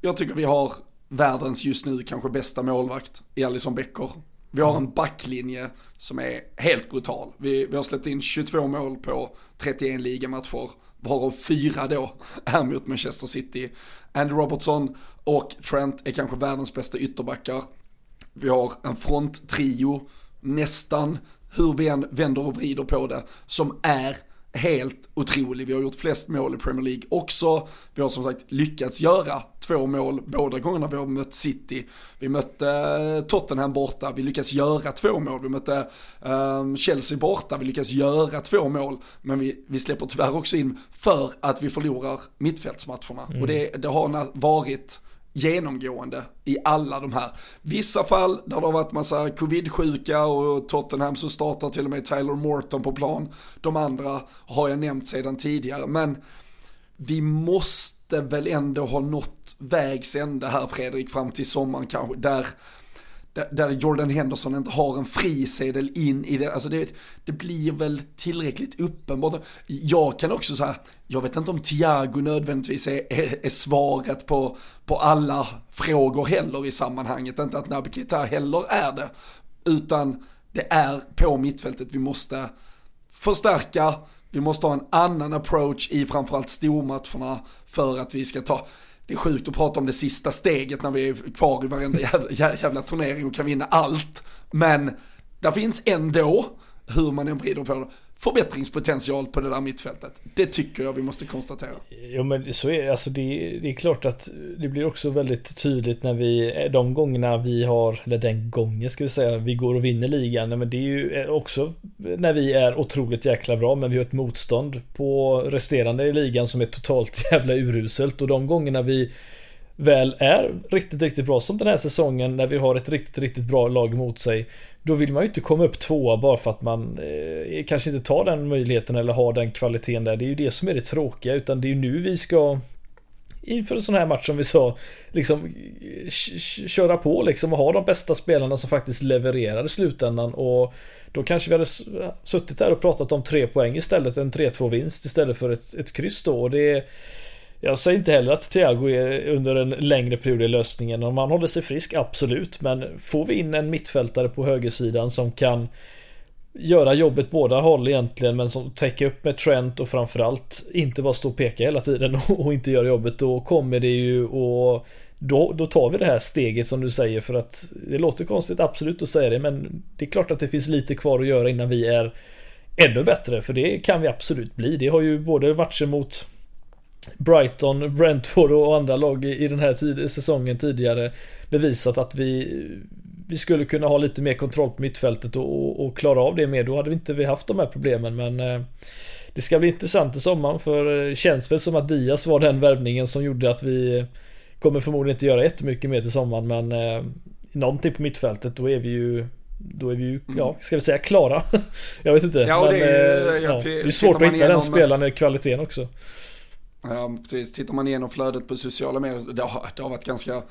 jag tycker vi har världens just nu kanske bästa målvakt i Alison Becker. Vi har en backlinje som är helt brutal. Vi, vi har släppt in 22 mål på 31 ligamatcher, varav fyra då är mot Manchester City. Andy Robertson och Trent är kanske världens bästa ytterbackar. Vi har en fronttrio, nästan, hur vi än vänder och vrider på det, som är helt otrolig. Vi har gjort flest mål i Premier League också. Vi har som sagt lyckats göra två mål båda gångerna vi har mött City. Vi mötte eh, Tottenham borta, vi lyckas göra två mål. Vi mötte um, Chelsea borta, vi lyckas göra två mål. Men vi, vi släpper tyvärr också in för att vi förlorar mittfältsmatcherna. Mm. Och det, det har varit genomgående i alla de här. Vissa fall där det har varit massa covid-sjuka och Tottenham så startar till och med Tyler Morton på plan. De andra har jag nämnt sedan tidigare. Men vi måste väl ändå ha nått vägs ände här Fredrik fram till sommaren kanske. Där där Jordan Henderson inte har en frisedel in i det, alltså det, det blir väl tillräckligt uppenbart. Jag kan också säga, jag vet inte om Thiago nödvändigtvis är, är, är, svaret på, på alla frågor heller i sammanhanget, inte att Naby Keita heller är det, utan det är på mittfältet vi måste förstärka, vi måste ha en annan approach i framförallt stormatcherna för att vi ska ta, det är sjukt att prata om det sista steget när vi är kvar i varenda jävla, jävla turnering och kan vinna allt. Men där finns ändå, hur man än vrider på det, förbättringspotential på det där mittfältet. Det tycker jag vi måste konstatera. Jo men så är det, alltså det, det är klart att det blir också väldigt tydligt när vi, de gångerna vi har, eller den gången ska vi säga, vi går och vinner ligan. Men det är ju också när vi är otroligt jäkla bra, men vi har ett motstånd på resterande i ligan som är totalt jävla uruselt. Och de gångerna vi väl är riktigt, riktigt bra som den här säsongen när vi har ett riktigt, riktigt bra lag mot sig. Då vill man ju inte komma upp tvåa bara för att man eh, kanske inte tar den möjligheten eller har den kvaliteten där. Det är ju det som är det tråkiga utan det är ju nu vi ska inför en sån här match som vi sa liksom eh, köra på liksom och ha de bästa spelarna som faktiskt levererar i slutändan och då kanske vi hade suttit där och pratat om tre poäng istället, en 3-2 vinst istället för ett, ett kryss då och det jag säger inte heller att Thiago är under en längre period i lösningen. Om han håller sig frisk, absolut. Men får vi in en mittfältare på högersidan som kan göra jobbet båda håll egentligen men som täcker upp med Trent och framförallt inte bara stå och peka hela tiden och inte göra jobbet då kommer det ju och då, då tar vi det här steget som du säger för att det låter konstigt absolut att säga det men det är klart att det finns lite kvar att göra innan vi är ännu bättre för det kan vi absolut bli. Det har ju både matcher mot Brighton, Brentford och andra lag i den här tid, säsongen tidigare bevisat att vi, vi skulle kunna ha lite mer kontroll på mittfältet och, och, och klara av det mer. Då hade vi inte vi haft de här problemen men eh, det ska bli intressant i sommaren för det eh, känns väl som att Diaz var den värvningen som gjorde att vi kommer förmodligen inte göra jättemycket mer till sommaren men eh, någonting på mittfältet då är vi ju då är vi ju, mm. ja, ska vi säga klara? jag vet inte. Ja, men, det, är, ja, det är svårt att hitta den spelaren med kvaliteten också. Ja, precis. Tittar man igenom flödet på sociala medier, det har, det har varit ganska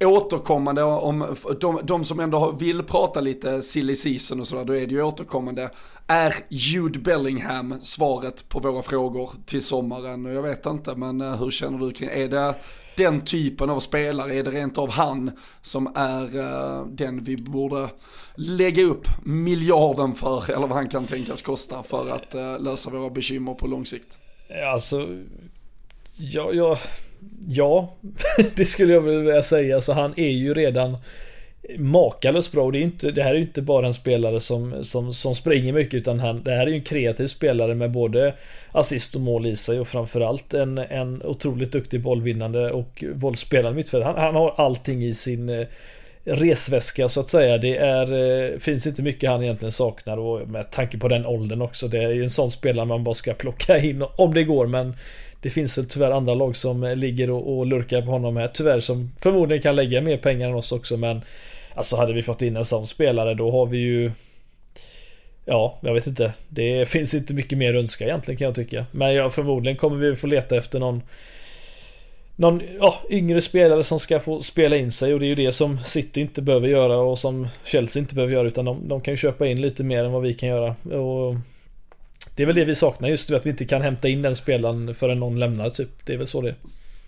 återkommande om de, de som ändå vill prata lite silly season och sådär, då är det ju återkommande. Är Jude Bellingham svaret på våra frågor till sommaren? Jag vet inte, men eh, hur känner du kring, är det den typen av spelare, är det rent av han som är uh, den vi borde lägga upp miljarden för, eller vad han kan tänkas kosta för att uh, lösa våra bekymmer på lång sikt? Alltså, ja, ja, ja, det skulle jag vilja säga. Så han är ju redan makalöst bra. Och det, är inte, det här är ju inte bara en spelare som, som, som springer mycket utan han, det här är ju en kreativ spelare med både assist och mål i sig och framförallt en, en otroligt duktig bollvinnande och bollspelande mittfältare. Han, han har allting i sin eh, resväska så att säga. Det är, eh, finns inte mycket han egentligen saknar och med tanke på den åldern också. Det är ju en sån spelare man bara ska plocka in om det går men det finns väl tyvärr andra lag som ligger och, och lurkar på honom här tyvärr som förmodligen kan lägga mer pengar än oss också men Alltså hade vi fått in en sån spelare då har vi ju Ja, jag vet inte. Det finns inte mycket mer att önska egentligen kan jag tycka. Men ja, förmodligen kommer vi få leta efter någon någon ja, yngre spelare som ska få spela in sig och det är ju det som City inte behöver göra och som Chelsea inte behöver göra utan de, de kan ju köpa in lite mer än vad vi kan göra. Och det är väl det vi saknar just att vi inte kan hämta in den spelaren förrän någon lämnar typ. Det är väl så det är.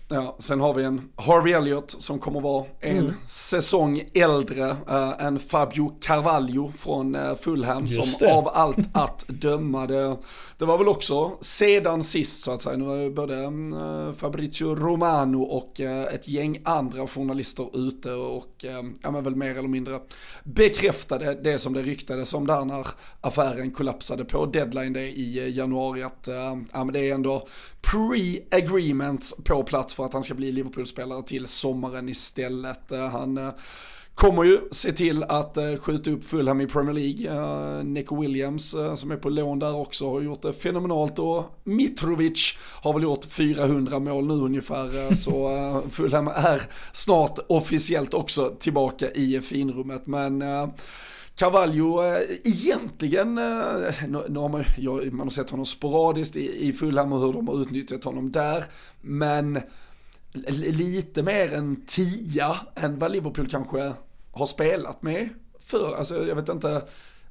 Ja, sen har vi en Harvey Elliott som kommer vara en mm. säsong äldre uh, än Fabio Carvalho från uh, Fulham som av allt att döma det, det var väl också sedan sist så att säga. Nu var ju både uh, Fabrizio Romano och ett gäng andra journalister ute och ja men väl mer eller mindre bekräftade det som det ryktades om där när affären kollapsade på deadline day i januari att ja men det är ändå pre-agreement på plats för att han ska bli Liverpool-spelare till sommaren istället. Eh, han eh, kommer ju se till att eh, skjuta upp Fulham i Premier League. Nico Williams som är på lån där också har gjort det fenomenalt och Mitrovic har väl gjort 400 mål nu ungefär. Så Fulham är snart officiellt också tillbaka i finrummet. Men Cavallo eh, egentligen, eh, nu har man, man har sett honom sporadiskt i Fulham och hur de har utnyttjat honom där, men lite mer än tia än vad Liverpool kanske har spelat med för. Alltså jag vet inte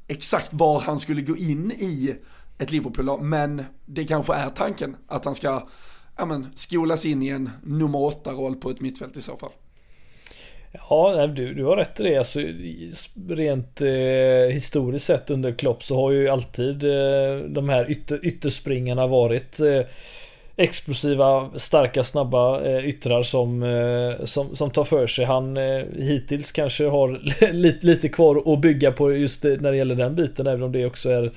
exakt var han skulle gå in i ett Liverpool men det kanske är tanken att han ska ja, men, skolas in i en nummer åtta roll på ett mittfält i så fall. Ja, du, du har rätt i det. Alltså, rent eh, historiskt sett under Klopp så har ju alltid eh, de här ytter, ytterspringarna varit eh, explosiva, starka, snabba eh, yttrar som, eh, som, som tar för sig. Han eh, hittills kanske har lite, lite kvar att bygga på just det, när det gäller den biten, även om det också är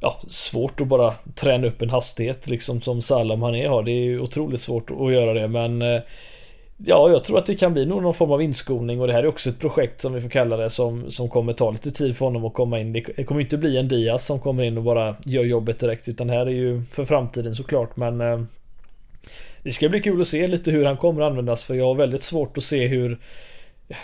ja, svårt att bara träna upp en hastighet liksom som Salam han är har. Det är ju otroligt svårt att göra det, men eh, Ja, jag tror att det kan bli någon form av inskolning och det här är också ett projekt som vi får kalla det som, som kommer ta lite tid för honom att komma in. Det kommer inte bli en Diaz som kommer in och bara gör jobbet direkt utan det här är ju för framtiden såklart men eh, Det ska bli kul att se lite hur han kommer användas för jag har väldigt svårt att se hur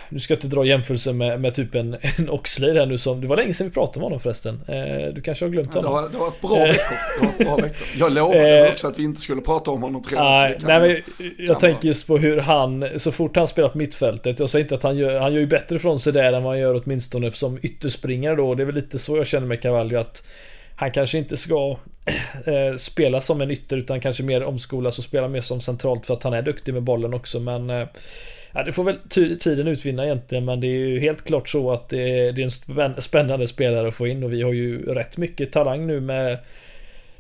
nu ska jag inte dra jämförelse med, med typ en, en Oxlade här nu som, det var länge sedan vi pratade om honom förresten. Eh, du kanske har glömt honom? Det har, det har varit bra veckor. Det har bra veckor. Jag lovade eh, också att vi inte skulle prata om honom tror jag. Nej, men jag tänker just på hur han, så fort han spelar på mittfältet, jag säger inte att han gör, han gör ju bättre från sig där än vad han gör åtminstone som ytterspringare då. Det är väl lite så jag känner med Cavallo att han kanske inte ska eh, spela som en ytter utan kanske mer omskolas och spela mer som centralt för att han är duktig med bollen också men eh, Ja, det får väl tiden utvinna egentligen, men det är ju helt klart så att det är, det är en spännande spelare att få in och vi har ju rätt mycket talang nu med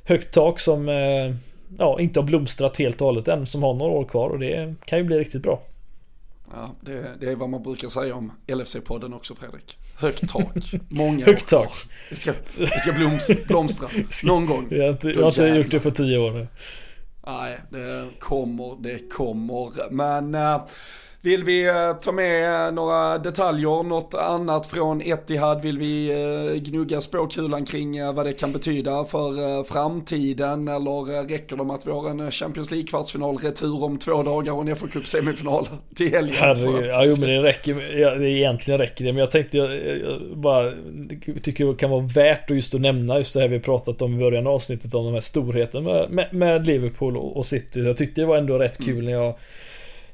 högt tak som eh, ja, inte har blomstrat helt och hållet än, som har några år kvar och det kan ju bli riktigt bra. Ja, det, det är vad man brukar säga om LFC-podden också Fredrik. Högt tak, många Högt tak. Det ska, det ska bloms, blomstra någon gång. Jag har inte, jag har inte gjort det på tio år nu. Nej, det kommer, det kommer. Men äh, vill vi eh, ta med några detaljer, något annat från Etihad? Vill vi eh, gnugga spåkulan kring eh, vad det kan betyda för framtiden? Eller räcker det med att vi har en Champions League-kvartsfinal retur om två dagar och en fa Cup semifinal till helgen? Herregud, ja jo men det räcker, ja, det egentligen räcker det. Men jag tänkte, jag, jag bara tycker det kan vara värt att just att nämna just det här vi pratat om i början av avsnittet om de här storheten med, med, med Liverpool och City. Jag tyckte det var ändå rätt kul mm. när jag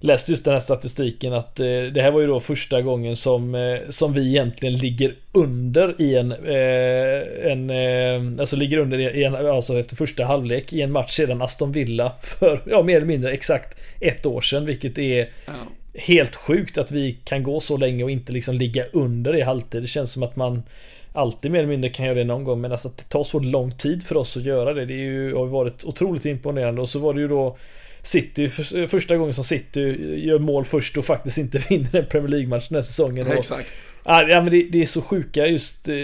läste just den här statistiken att eh, det här var ju då första gången som, eh, som vi egentligen ligger under i en, eh, en eh, alltså ligger under i en, alltså efter första halvlek i en match sedan Aston Villa för, ja mer eller mindre exakt ett år sedan, vilket är ja. helt sjukt att vi kan gå så länge och inte liksom ligga under i halvtid. Det känns som att man alltid mer eller mindre kan göra det någon gång, men alltså att det tar så lång tid för oss att göra det, det är ju, har varit otroligt imponerande och så var det ju då City, för, första gången som City gör mål först och faktiskt inte vinner en Premier League-match den här säsongen. Och, Exakt. Ja, men det, det, är så sjuka just eh,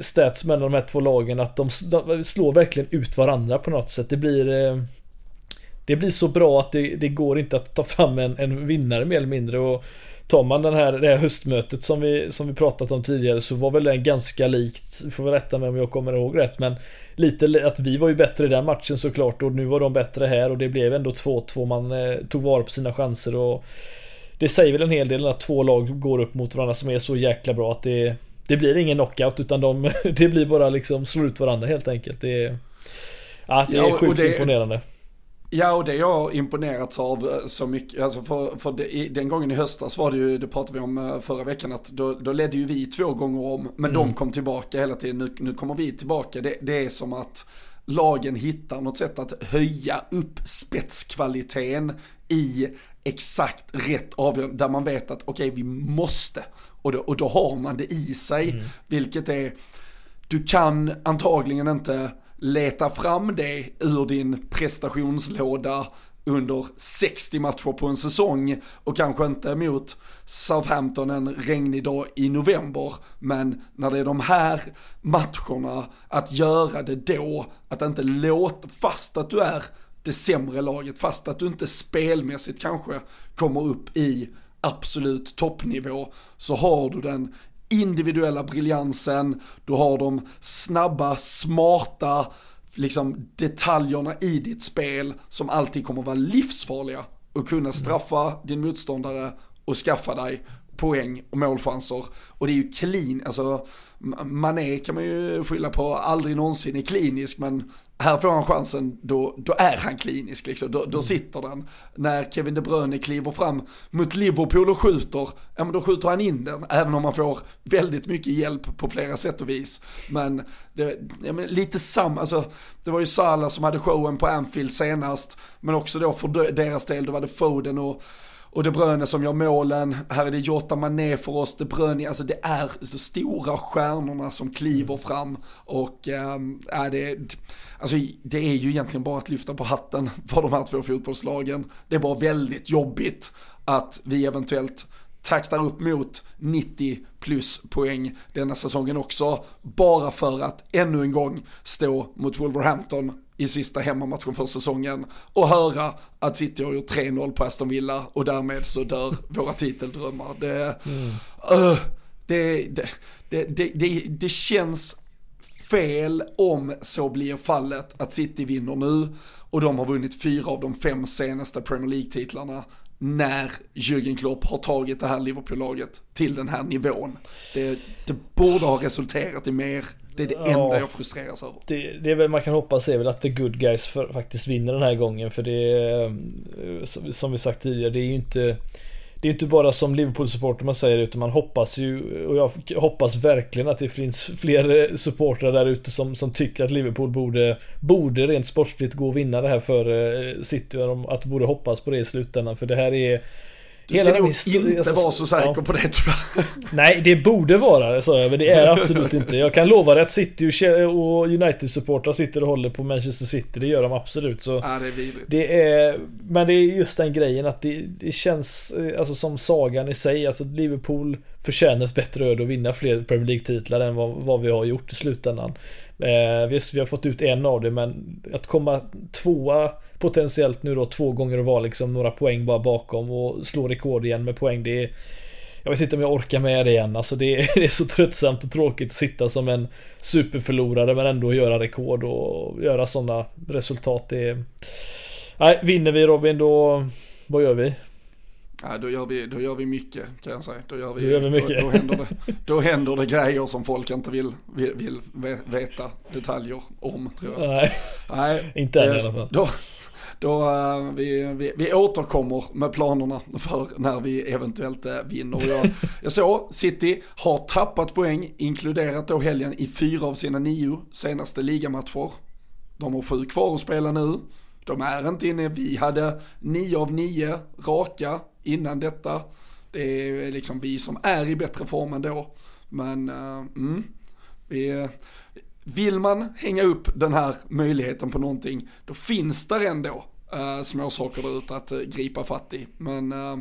stats mellan de här två lagen att de, de, slår verkligen ut varandra på något sätt. Det blir eh, Det blir så bra att det, det går inte att ta fram en, en vinnare mer eller mindre. Och tar man den här, det här höstmötet som vi, som vi pratat om tidigare så var väl den ganska likt, får väl rätta mig om jag kommer ihåg rätt, men lite att vi var ju bättre i den matchen såklart och nu var de bättre här och det blev ändå 2-2. Man eh, tog vara på sina chanser och det säger väl en hel del när två lag går upp mot varandra som är så jäkla bra att det, det blir ingen knockout utan de, det blir bara liksom slå ut varandra helt enkelt. Det är, ja, det är ja, sjukt det, imponerande. Ja, och det jag imponerats av eh, så mycket, alltså för, för det, den gången i höstas var det ju, det pratade vi om eh, förra veckan, att då, då ledde ju vi två gånger om, men mm. de kom tillbaka hela tiden, nu, nu kommer vi tillbaka. Det, det är som att lagen hittar något sätt att höja upp spetskvaliteten i exakt rätt avgörande, där man vet att okej, okay, vi måste. Och då, och då har man det i sig, mm. vilket är, du kan antagligen inte leta fram det ur din prestationslåda under 60 matcher på en säsong och kanske inte mot Southampton en regnig dag i november. Men när det är de här matcherna, att göra det då, att inte låta, fast att du är det sämre laget, fast att du inte spelmässigt kanske kommer upp i absolut toppnivå, så har du den individuella briljansen, du har de snabba, smarta, liksom detaljerna i ditt spel som alltid kommer vara livsfarliga och kunna straffa din motståndare och skaffa dig poäng och målchanser. Och det är ju clean, alltså Mané kan man ju skylla på aldrig någonsin är klinisk men här får han chansen, då, då är han klinisk liksom. Då, då mm. sitter den. När Kevin De Bruyne kliver fram mot Liverpool och skjuter, ja men då skjuter han in den. Även om man får väldigt mycket hjälp på flera sätt och vis. Men, det, ja, men lite samma, alltså det var ju Salah som hade showen på Anfield senast. Men också då för deras del, då var det Foden och och De Bruyne som gör målen, här är det Jota Mané för oss, De Bruyne, alltså det är de stora stjärnorna som kliver fram och äh, det, alltså, det är ju egentligen bara att lyfta på hatten för de här två fotbollslagen. Det är bara väldigt jobbigt att vi eventuellt taktar upp mot 90 plus poäng denna säsongen också. Bara för att ännu en gång stå mot Wolverhampton i sista hemmamatchen för säsongen och höra att City har gjort 3-0 på Aston Villa och därmed så dör våra titeldrömmar. Det, mm. uh, det, det, det, det, känns fel om så blir fallet att City vinner nu och de har vunnit fyra av de fem senaste Premier League-titlarna när Jürgen Klopp har tagit det här Liverpool-laget till den här nivån. Det, det borde ha resulterat i mer det är det enda ja, jag frustreras över. Det, det är väl man kan hoppas är väl att the good guys för, faktiskt vinner den här gången. För det är, eh, som vi sagt tidigare, det är ju inte det är inte bara som Liverpool-supporter man säger utan man hoppas ju och jag hoppas verkligen att det finns fler supportrar där ute som, som tycker att Liverpool borde Borde rent sportsligt gå och vinna det här för eh, City att borde hoppas på det i slutändan för det här är du ska nog inte alltså, vara så säker ja. på det tror jag. Nej, det borde vara jag, men det är absolut inte. Jag kan lova dig att City och United-supportrar sitter och håller på Manchester City. Det gör de absolut. Så ja, det är det är, Men det är just den grejen att det, det känns eh, alltså, som sagan i sig. Alltså Liverpool förtjänar ett bättre öde att vinna fler Premier League-titlar än vad, vad vi har gjort i slutändan. Eh, visst, vi har fått ut en av det, men att komma tvåa potentiellt nu då två gånger och vara liksom några poäng bara bakom och slå rekord igen med poäng. Det är, jag vet inte om jag orkar med det igen. Alltså det är, det är så tröttsamt och tråkigt att sitta som en superförlorare men ändå göra rekord och göra sådana resultat. Det är... Nej, vinner vi Robin då, vad gör vi? Ja, då, gör vi, då gör vi mycket kan jag säga. Då gör vi, då gör vi mycket. Då, då, händer det, då händer det grejer som folk inte vill, vill, vill veta detaljer om tror jag. Nej, Nej inte än i alla fall. Då, då uh, vi, vi, vi återkommer med planerna för när vi eventuellt uh, vinner. Jag, jag såg City har tappat poäng, inkluderat då helgen i fyra av sina nio senaste ligamatcher. De har sju kvar att spela nu. De är inte inne, vi hade nio av nio raka innan detta. Det är liksom vi som är i bättre form ändå. Men uh, mm, vi, vill man hänga upp den här möjligheten på någonting, då finns där ändå uh, små saker där ute att uh, gripa fatt i. Men uh,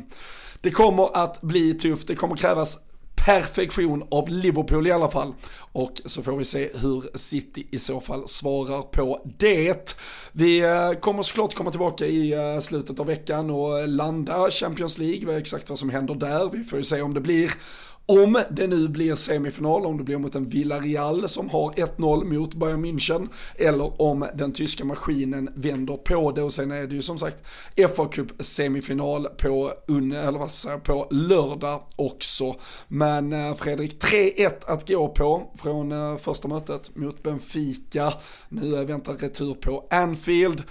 det kommer att bli tufft, det kommer krävas perfektion av Liverpool i alla fall. Och så får vi se hur City i så fall svarar på det. Vi eh, kommer såklart komma tillbaka i eh, slutet av veckan och landa Champions League, exakt vad som händer där. Vi får ju se om det blir om det nu blir semifinal, om det blir mot en Villarreal som har 1-0 mot Bayern München, eller om den tyska maskinen vänder på det och sen är det ju som sagt FA Cup semifinal på, eller vad ska jag säga, på lördag också. Men eh, Fredrik, 3-1 att gå på från eh, första mötet mot Benfica. Nu väntar retur på Anfield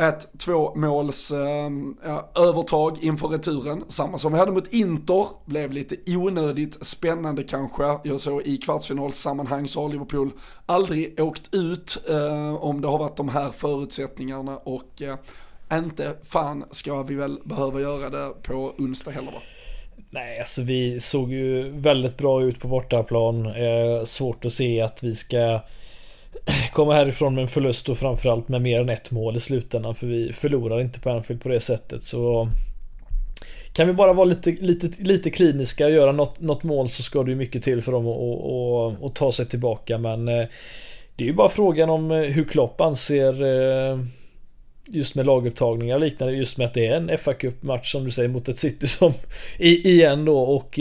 ett tvåmåls eh, övertag inför returen. Samma som vi hade mot Inter, blev lite onödigt spännande kanske. Jag såg i kvartsfinalsammanhang så har Liverpool aldrig åkt ut eh, om det har varit de här förutsättningarna och eh, inte fan ska vi väl behöva göra det på onsdag heller va? Nej, alltså vi såg ju väldigt bra ut på bortaplan. Eh, svårt att se att vi ska komma härifrån med en förlust och framförallt med mer än ett mål i slutändan för vi förlorar inte på Anfield på det sättet. Så kan vi bara vara lite, lite, lite kliniska och göra något, något mål så ska det ju mycket till för dem att, ta sig tillbaka. Men eh, det är ju bara frågan om eh, hur Klopp anser eh, just med lagupptagningar och liknande just med att det är en fa Cup match som du säger mot ett City som igen då. Och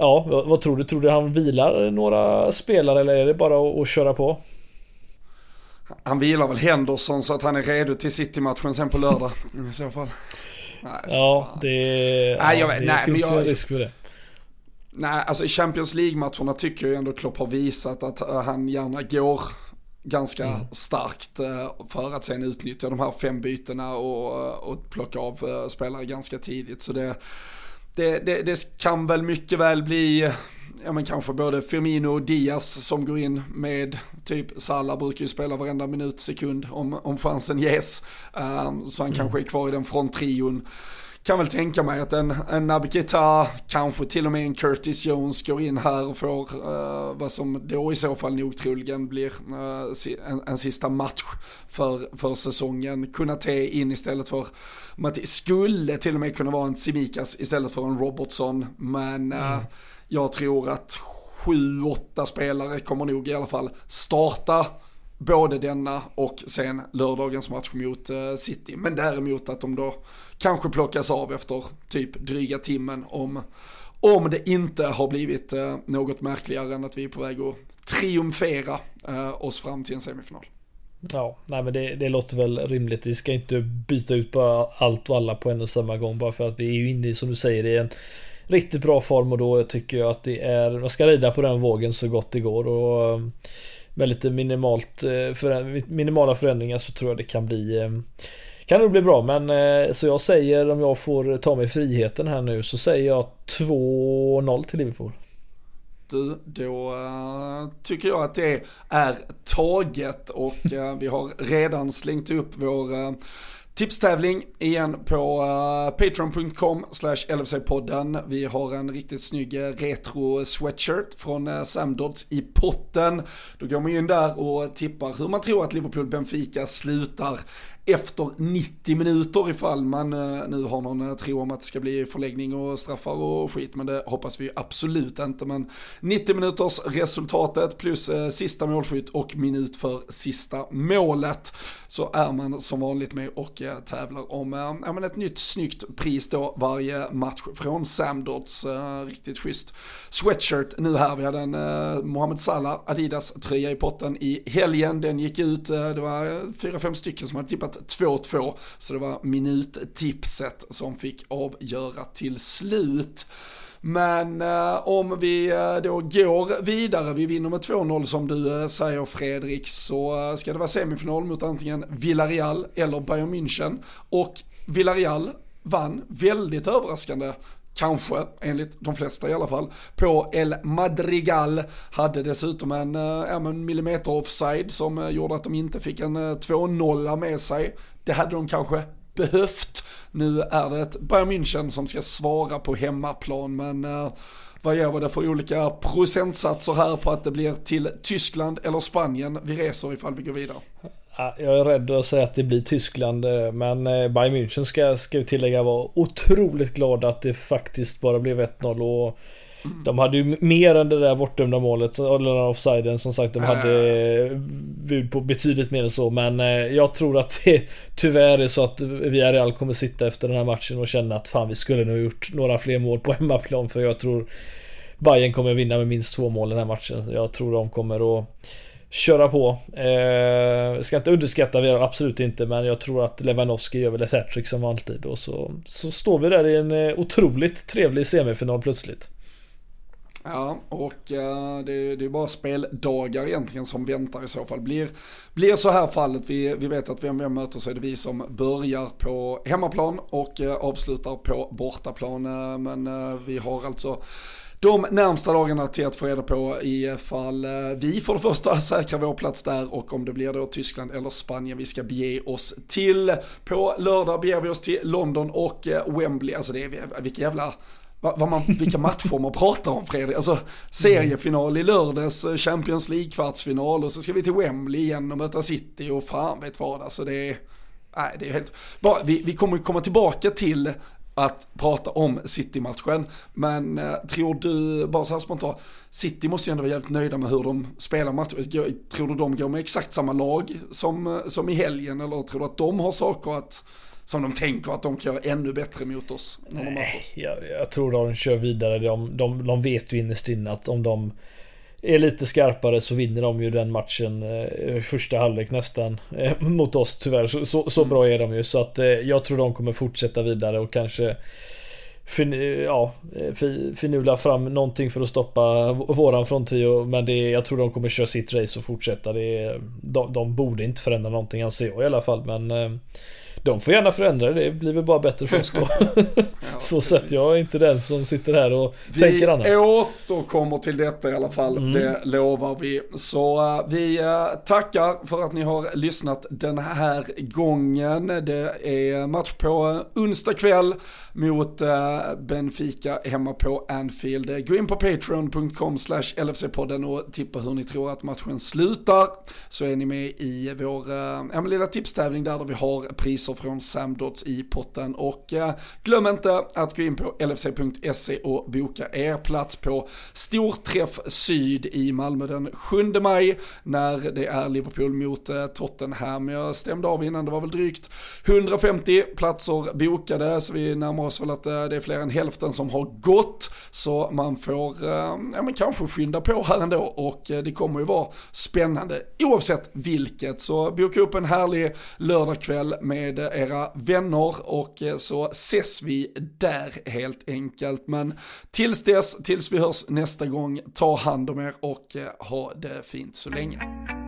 Ja, vad, vad, tror du? Tror du han vilar några spelare eller är det bara att, att köra på? Han vilar väl Henderson så att han är redo till City-matchen sen på lördag i så fall. Nej, ja, det, nej, jag, det nej, finns jag, ju risk för det. Nej, alltså i Champions League-matcherna tycker jag ändå Klopp har visat att eh, han gärna går ganska mm. starkt eh, för att sen utnyttja de här fem bytena och, och plocka av eh, spelare ganska tidigt. Så det, det, det, det, kan väl mycket väl bli, ja men kanske både Firmino och Diaz som går in med typ Salah brukar ju spela varenda minut, sekund om, om chansen ges. Um, så han mm. kanske är kvar i den fronttrion kan väl tänka mig att en, en Naby Keita, kanske till och med en Curtis Jones går in här och får uh, vad som då i så fall nog troligen blir uh, en, en, sista match för, för säsongen. Kunna ta in istället för Matti, skulle till och med kunna vara en Simikas istället för en Robertson, men uh, mm. jag tror att sju, åtta spelare kommer nog i alla fall starta både denna och sen lördagens match mot City. Men däremot att de då kanske plockas av efter typ dryga timmen om, om det inte har blivit eh, något märkligare än att vi är på väg att triumfera eh, oss fram till en semifinal. Ja, nej men det, det låter väl rimligt. Vi ska inte byta ut bara allt och alla på en och samma gång bara för att vi är ju inne i, som du säger, i en riktigt bra form och då tycker jag att det är, man ska rida på den vågen så gott det går och eh, med lite minimalt, eh, för, minimala förändringar så tror jag det kan bli eh, kan nog bli bra men eh, så jag säger om jag får ta mig friheten här nu så säger jag 2-0 till Liverpool. Du, då uh, tycker jag att det är taget och uh, vi har redan slängt upp vår uh, tipstävling igen på uh, patreon.com slash LFC-podden. Vi har en riktigt snygg retro sweatshirt från uh, Sam Dodds i potten. Då går man in där och tippar hur man tror att Liverpool-Benfica slutar efter 90 minuter ifall man eh, nu har någon eh, tro om att det ska bli förläggning och straffar och skit. Men det hoppas vi absolut inte. Men 90 minuters resultatet plus eh, sista målskytt och minut för sista målet. Så är man som vanligt med och tävlar om ja, ett nytt snyggt pris då varje match från Samdots. Riktigt schysst sweatshirt nu här. Vi hade en Mohamed Salah Adidas tröja i potten i helgen. Den gick ut. Det var fyra, fem stycken som hade tippat 2-2. Så det var minuttipset som fick avgöra till slut. Men eh, om vi eh, då går vidare, vi vinner med 2-0 som du eh, säger Fredrik, så eh, ska det vara semifinal mot antingen Villarreal eller Bayern München. Och Villarreal vann väldigt överraskande kanske, enligt de flesta i alla fall, på El Madrigal. Hade dessutom en, eh, ja, en millimeter offside som eh, gjorde att de inte fick en eh, 2-0 med sig. Det hade de kanske behövt. Nu är det ett Bayern München som ska svara på hemmaplan, men eh, vad gör vi det för olika procentsatser här på att det blir till Tyskland eller Spanien vi reser ifall vi går vidare? Jag är rädd att säga att det blir Tyskland men Bayern München ska, ska vi tillägga vara otroligt glada att det faktiskt bara blev 1-0 och Mm. De hade ju mer än det där bortdömda målet, eller offsiden som sagt. De hade bud på betydligt mer än så. Men eh, jag tror att det tyvärr är så att Villarreal kommer sitta efter den här matchen och känna att fan vi skulle nog gjort några fler mål på hemmaplan. För jag tror Bayern kommer vinna med minst två mål den här matchen. Jag tror de kommer att köra på. Eh, ska inte underskatta Villarreal, absolut inte. Men jag tror att Lewandowski gör väl ett hattrick som alltid. Och så, så står vi där i en eh, otroligt trevlig semifinal plötsligt. Ja, och eh, det, det, är bara speldagar egentligen som väntar i så fall. Blir, blir så här fallet, vi, vi vet att vem vi möter så är det vi som börjar på hemmaplan och eh, avslutar på bortaplan. Men vi har alltså de närmsta dagarna till att få reda på ifall vi för det första säkrar vår plats där och om det blir då Tyskland eller Spanien vi ska bege oss till. På lördag beger vi oss till London och Wembley. Alltså det är, vilka jävla vad, man, vilka matcher man pratar om Fredrik. Alltså seriefinal i lördags, Champions League-kvartsfinal och så ska vi till Wembley igen och möta City och fan vet vad. Alltså det är, nej det är helt, bara, vi, vi kommer komma tillbaka till att prata om City-matchen. Men eh, tror du, bara så här spontant, City måste ju ändå vara jävligt nöjda med hur de spelar matchen. Tror du de går med exakt samma lag som, eh, som i helgen eller tror du att de har saker att som de tänker att de kan göra ännu bättre mot oss. När de oss. Jag, jag tror de kör vidare. De, de, de vet ju innerst inne att om de är lite skarpare så vinner de ju den matchen eh, första halvlek nästan eh, mot oss tyvärr. Så, så, så, bra är de ju så att eh, jag tror de kommer fortsätta vidare och kanske fin, ja, eh, finula fram någonting för att stoppa våran fronttrio. Men det, jag tror de kommer köra sitt race och fortsätta. Det, de, de borde inte förändra någonting anser jag i alla fall. Men eh, de får gärna förändra det, det blir väl bara bättre för oss då. ja, så sett, jag är inte den som sitter här och vi tänker annat. Vi återkommer till detta i alla fall, mm. det lovar vi. Så uh, vi uh, tackar för att ni har lyssnat den här gången. Det är match på onsdag kväll mot eh, Benfica hemma på Anfield. Gå in på patreon.com slash LFC-podden och tippa hur ni tror att matchen slutar. Så är ni med i vår äh, lilla tipstävling där, där vi har priser från Samdots i potten. Och äh, glöm inte att gå in på lfc.se och boka er plats på Storträff Syd i Malmö den 7 maj när det är Liverpool mot äh, Tottenham. Jag stämde av innan, det var väl drygt 150 platser bokade så vi närmar oss väl att eh, det är fler än hälften som har gått. Så man får eh, ja, men kanske skynda på här ändå och eh, det kommer ju vara spännande oavsett vilket. Så boka upp en härlig lördagkväll med era vänner och så ses vi där helt enkelt. Men tills dess, tills vi hörs nästa gång, ta hand om er och ha det fint så länge.